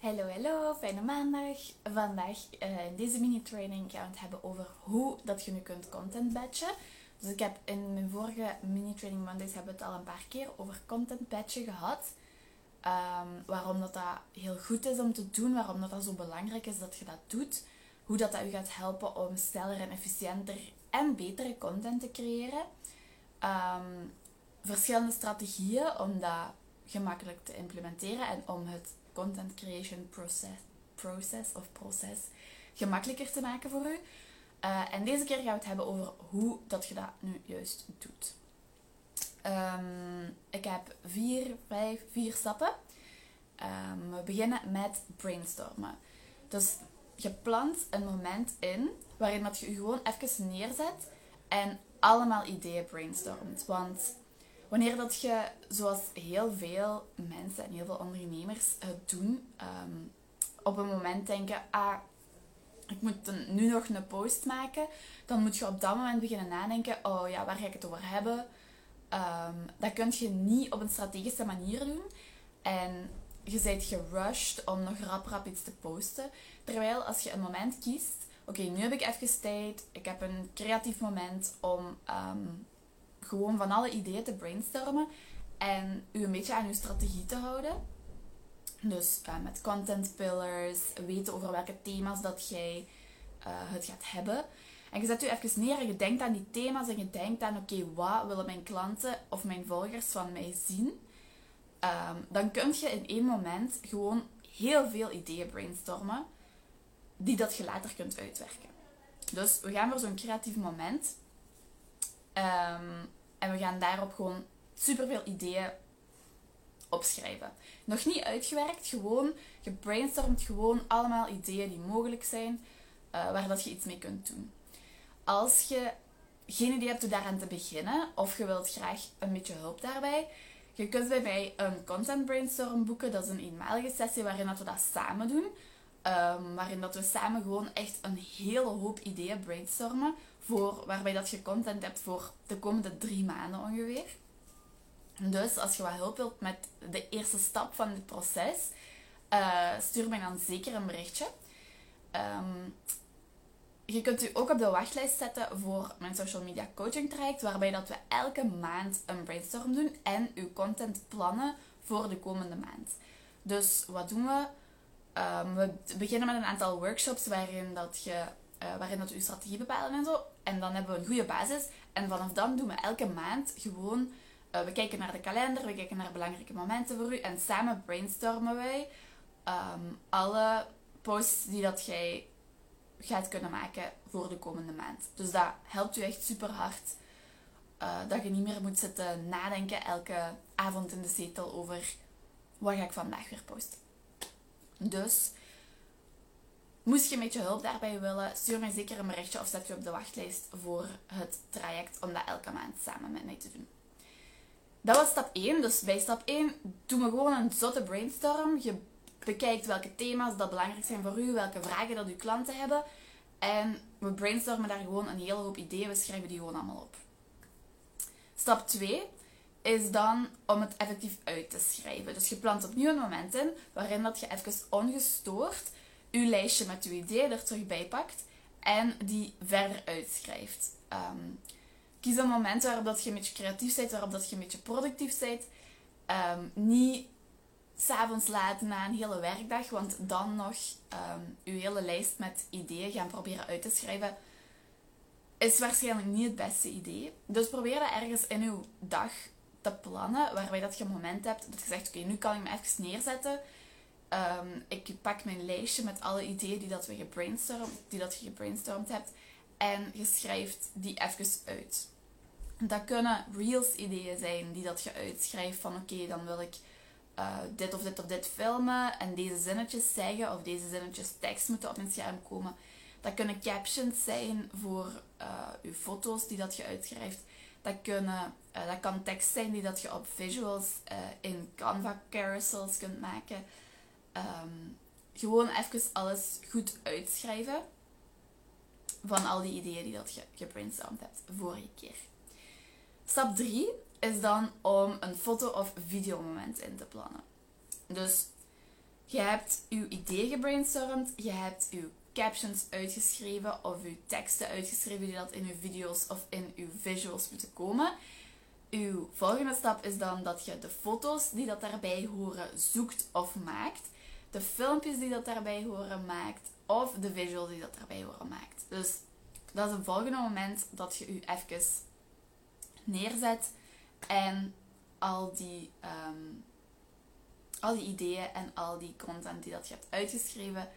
Hallo, hallo, fijne maandag. Vandaag uh, in deze mini-training gaan we het hebben over hoe dat je nu kunt content batchen. Dus ik heb in mijn vorige mini-training Mondays hebben we het al een paar keer over content batchen gehad. Um, waarom dat, dat heel goed is om te doen, waarom dat, dat zo belangrijk is dat je dat doet. Hoe dat, dat u gaat helpen om sneller en efficiënter en betere content te creëren. Um, verschillende strategieën om dat gemakkelijk te implementeren en om het content creation process, process of proces gemakkelijker te maken voor u. Uh, en deze keer gaan we het hebben over hoe dat je dat nu juist doet. Um, ik heb vier, vijf, vier stappen. Um, we beginnen met brainstormen. Dus je plant een moment in waarin dat je je gewoon even neerzet en allemaal ideeën brainstormt. Want wanneer dat je, zoals heel veel mensen en heel veel ondernemers het doen, ehm, op een moment denken, ah, ik moet nu nog een post maken, dan moet je op dat moment beginnen nadenken, oh ja, waar ga ik het over hebben? Um, dat kun je niet op een strategische manier doen. En je bent gerushed om nog rap rap iets te posten. Terwijl als je een moment kiest, oké, nu heb ik even tijd, ik heb een creatief moment om um, gewoon van alle ideeën te brainstormen en u een beetje aan uw strategie te houden. Dus uh, met content pillars, weten over welke thema's dat jij uh, het gaat hebben. En je zet u even neer en je denkt aan die thema's en je denkt aan, oké, wat willen mijn klanten of mijn volgers van mij zien? Um, dan kun je in één moment gewoon heel veel ideeën brainstormen die dat je later kunt uitwerken. Dus we gaan voor zo'n creatief moment. Um, en we gaan daarop gewoon superveel ideeën opschrijven. Nog niet uitgewerkt, gewoon gebrainstormd, gewoon allemaal ideeën die mogelijk zijn, uh, waar dat je iets mee kunt doen. Als je geen idee hebt hoe daaraan te beginnen, of je wilt graag een beetje hulp daarbij, je kunt bij mij een content brainstorm boeken. Dat is een eenmalige sessie waarin dat we dat samen doen. Um, waarin dat we samen gewoon echt een hele hoop ideeën brainstormen. Voor, waarbij dat je content hebt voor de komende drie maanden ongeveer. Dus als je wat hulp wilt met de eerste stap van dit proces, uh, stuur mij dan zeker een berichtje. Um, je kunt u ook op de wachtlijst zetten voor mijn social media coaching traject, waarbij dat we elke maand een brainstorm doen en uw content plannen voor de komende maand. Dus wat doen we? Um, we beginnen met een aantal workshops waarin dat je uh, waarin dat we uw strategie bepalen en zo. En dan hebben we een goede basis. En vanaf dan doen we elke maand gewoon... Uh, we kijken naar de kalender, we kijken naar belangrijke momenten voor u. En samen brainstormen wij um, alle posts die dat jij gaat kunnen maken voor de komende maand. Dus dat helpt u echt super hard. Uh, dat je niet meer moet zitten nadenken elke avond in de zetel over wat ga ik vandaag weer posten. Dus Moest je een beetje hulp daarbij willen, stuur mij zeker een berichtje of zet je op de wachtlijst voor het traject om dat elke maand samen met mij te doen. Dat was stap 1. Dus bij stap 1 doen we gewoon een zotte brainstorm. Je bekijkt welke thema's dat belangrijk zijn voor u, welke vragen dat uw klanten hebben. En we brainstormen daar gewoon een hele hoop ideeën. We schrijven die gewoon allemaal op. Stap 2 is dan om het effectief uit te schrijven. Dus je plant opnieuw een moment in waarin dat je even ongestoord uw lijstje met uw ideeën er terug bij pakt en die verder uitschrijft. Um, kies een moment waarop dat je een beetje creatief bent, waarop dat je een beetje productief bent. Um, niet s'avonds laat na een hele werkdag, want dan nog um, uw hele lijst met ideeën gaan proberen uit te schrijven, is waarschijnlijk niet het beste idee. Dus probeer dat ergens in uw dag te plannen, waarbij dat je een moment hebt dat je zegt, oké, nu kan ik me even neerzetten Um, ik pak mijn lijstje met alle ideeën die, dat we gebrainstormd, die dat je gebrainstormd hebt. En je schrijft die even uit. Dat kunnen reels ideeën zijn die dat je uitschrijft van oké, dan wil ik uh, dit of dit of dit filmen en deze zinnetjes zeggen of deze zinnetjes tekst moeten op mijn scherm komen. Dat kunnen captions zijn voor uh, je foto's die dat je uitschrijft. Dat, kunnen, uh, dat kan tekst zijn die dat je op visuals in Canva carousels kunt maken. Um, gewoon even alles goed uitschrijven. Van al die ideeën die dat je gebrainstormd hebt vorige keer. Stap 3 is dan om een foto- of videomoment in te plannen. Dus Je hebt uw idee gebrainstormd, je hebt uw captions uitgeschreven of uw teksten uitgeschreven die dat in uw video's of in uw visuals moeten komen. Uw volgende stap is dan dat je de foto's die dat daarbij horen zoekt of maakt. De filmpjes die dat daarbij horen maakt. Of de visuals die dat daarbij horen maakt. Dus dat is een volgende moment dat je u even neerzet en al die, ehm, al die ideeën en al die content die dat je hebt uitgeschreven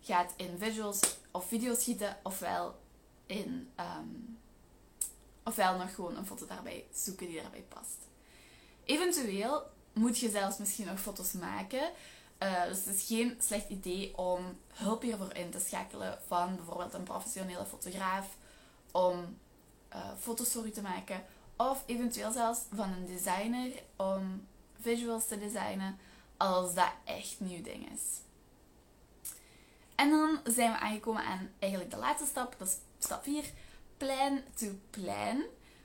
gaat in visuals of video's schieten, ofwel in um, ofwel nog gewoon een foto daarbij zoeken die daarbij past. Eventueel moet je zelfs misschien nog foto's maken. Uh, dus het is geen slecht idee om hulp hiervoor in te schakelen van bijvoorbeeld een professionele fotograaf om uh, foto's voor u te maken. Of eventueel zelfs van een designer om visuals te designen als dat echt nieuw ding is. En dan zijn we aangekomen aan eigenlijk de laatste stap, dat is stap 4 plan to plan.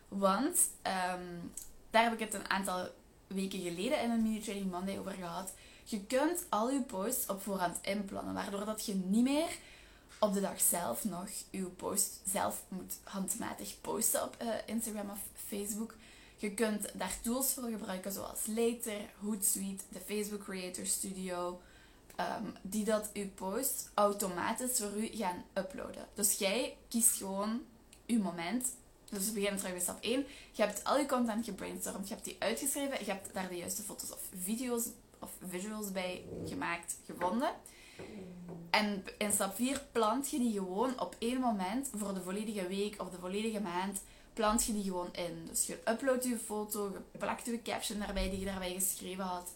Want um, daar heb ik het een aantal weken geleden in een Mini Training Monday over gehad. Je kunt al je posts op voorhand inplannen, waardoor dat je niet meer op de dag zelf nog je post zelf moet handmatig posten op uh, Instagram of Facebook. Je kunt daar tools voor gebruiken zoals Later, Hootsuite, de Facebook Creator Studio, um, die dat je post automatisch voor u gaan uploaden. Dus jij kiest gewoon uw moment. Dus we beginnen terug bij stap 1. Je hebt al je content gebrainstormd, je hebt die uitgeschreven, je hebt daar de juiste foto's of video's of visuals bij gemaakt, gevonden. En in stap 4 plant je die gewoon op één moment voor de volledige week of de volledige maand. Plant je die gewoon in. Dus je uploadt je foto, je plakt je caption daarbij die je daarbij geschreven had.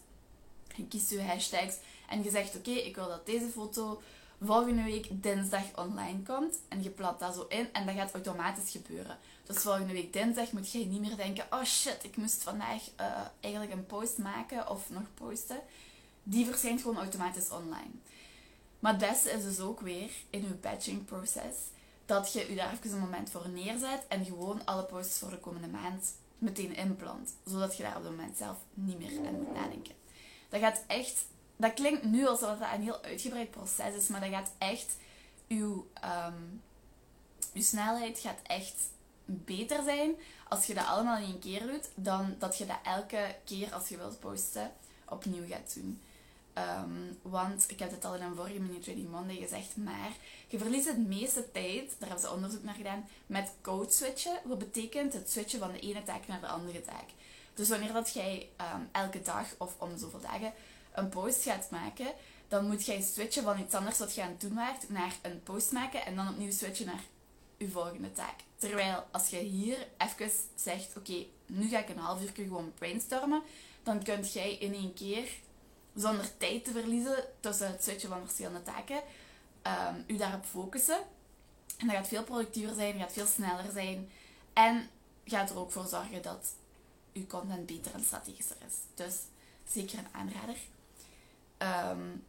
Je kiest je hashtags en je zegt: Oké, ik wil dat deze foto volgende week dinsdag online komt. En je plant dat zo in en dat gaat automatisch gebeuren. Dus volgende week dinsdag moet je niet meer denken: oh shit, ik moest vandaag uh, eigenlijk een post maken of nog posten. Die verschijnt gewoon automatisch online. Maar het beste is dus ook weer in je batching proces dat je je daar even een moment voor neerzet en gewoon alle posts voor de komende maand meteen inplant. Zodat je daar op het moment zelf niet meer aan moet nadenken. Dat gaat echt dat klinkt nu alsof dat een heel uitgebreid proces is, maar dat gaat echt, uw, um, uw snelheid gaat echt beter zijn als je dat allemaal in één keer doet, dan dat je dat elke keer als je wilt posten opnieuw gaat doen. Ehm, want ik heb het al in een vorige Mini Trading Monday gezegd, maar je verliest het meeste tijd, daar hebben ze onderzoek naar gedaan, met code switchen. Wat betekent het switchen van de ene taak naar de andere taak. Dus wanneer dat jij um, elke dag of om zoveel dagen een post gaat maken, dan moet jij switchen van iets anders wat je aan het doen waart naar een post maken en dan opnieuw switchen naar je volgende taak. Terwijl als je hier even zegt, oké, nu ga ik een half uur gewoon brainstormen, dan kunt jij in één keer, zonder tijd te verliezen tussen het switchen van verschillende taken, um, u daarop focussen. En dat gaat veel productiever zijn, gaat veel sneller zijn en gaat er ook voor zorgen dat uw content beter en strategischer is. Dus zeker een aanrader. Um,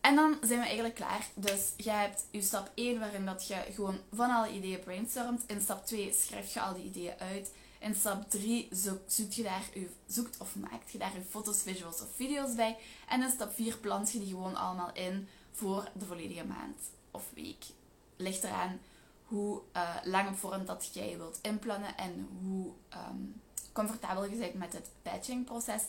en dan zijn we eigenlijk klaar. Dus je hebt je stap 1 waarin dat je gewoon van alle ideeën brainstormt. In stap 2 schrijf je al die ideeën uit. In stap 3 zoekt je daar je, zoekt of maakt je daar je foto's, visuals of video's bij. En in stap 4 plant je die gewoon allemaal in voor de volledige maand of week. Ligt eraan hoe uh, lang op vorm dat jij wilt inplannen en hoe um, comfortabel bent met het batching proces.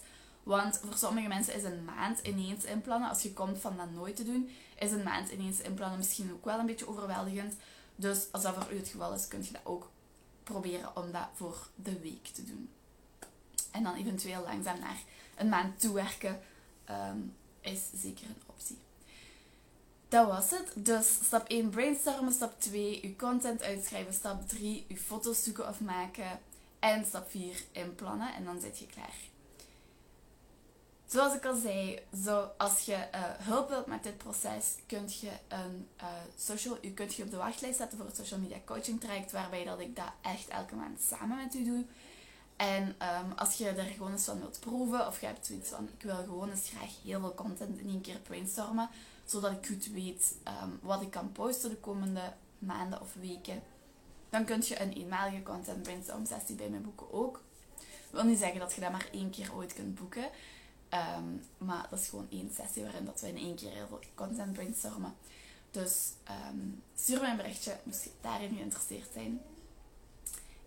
Want voor sommige mensen is een maand ineens inplannen, als je komt van dat nooit te doen, is een maand ineens inplannen misschien ook wel een beetje overweldigend. Dus als dat voor u het geval is, kunt je dat ook proberen om dat voor de week te doen. En dan eventueel langzaam naar een maand toewerken um, is zeker een optie. Dat was het. Dus stap 1 brainstormen, stap 2 uw content uitschrijven, stap 3 uw foto's zoeken of maken en stap 4 inplannen en dan zit je klaar. Zoals ik al zei, zo, als je uh, hulp wilt met dit proces, kunt je, een, uh, social, je kunt je op de wachtlijst zetten voor het social media coaching traject, waarbij dat ik dat echt elke maand samen met u doe. En um, als je er gewoon eens van wilt proeven, of je hebt zoiets van, ik wil gewoon eens graag heel veel content in één keer brainstormen, zodat ik goed weet um, wat ik kan posten de komende maanden of weken, dan kun je een eenmalige content brainstorm sessie bij mij boeken ook. Ik wil niet zeggen dat je dat maar één keer ooit kunt boeken. Ehm, maar dat is gewoon één sessie waarin dat we in één keer heel veel content brainstormen. Dus um, stuur me een berichtje daarin geïnteresseerd zijn.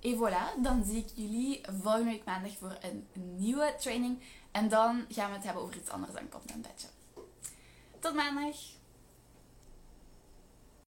En voilà, dan zie ik jullie volgende week maandag voor een nieuwe training. En dan gaan we het hebben over iets anders dan content badge. Tot maandag!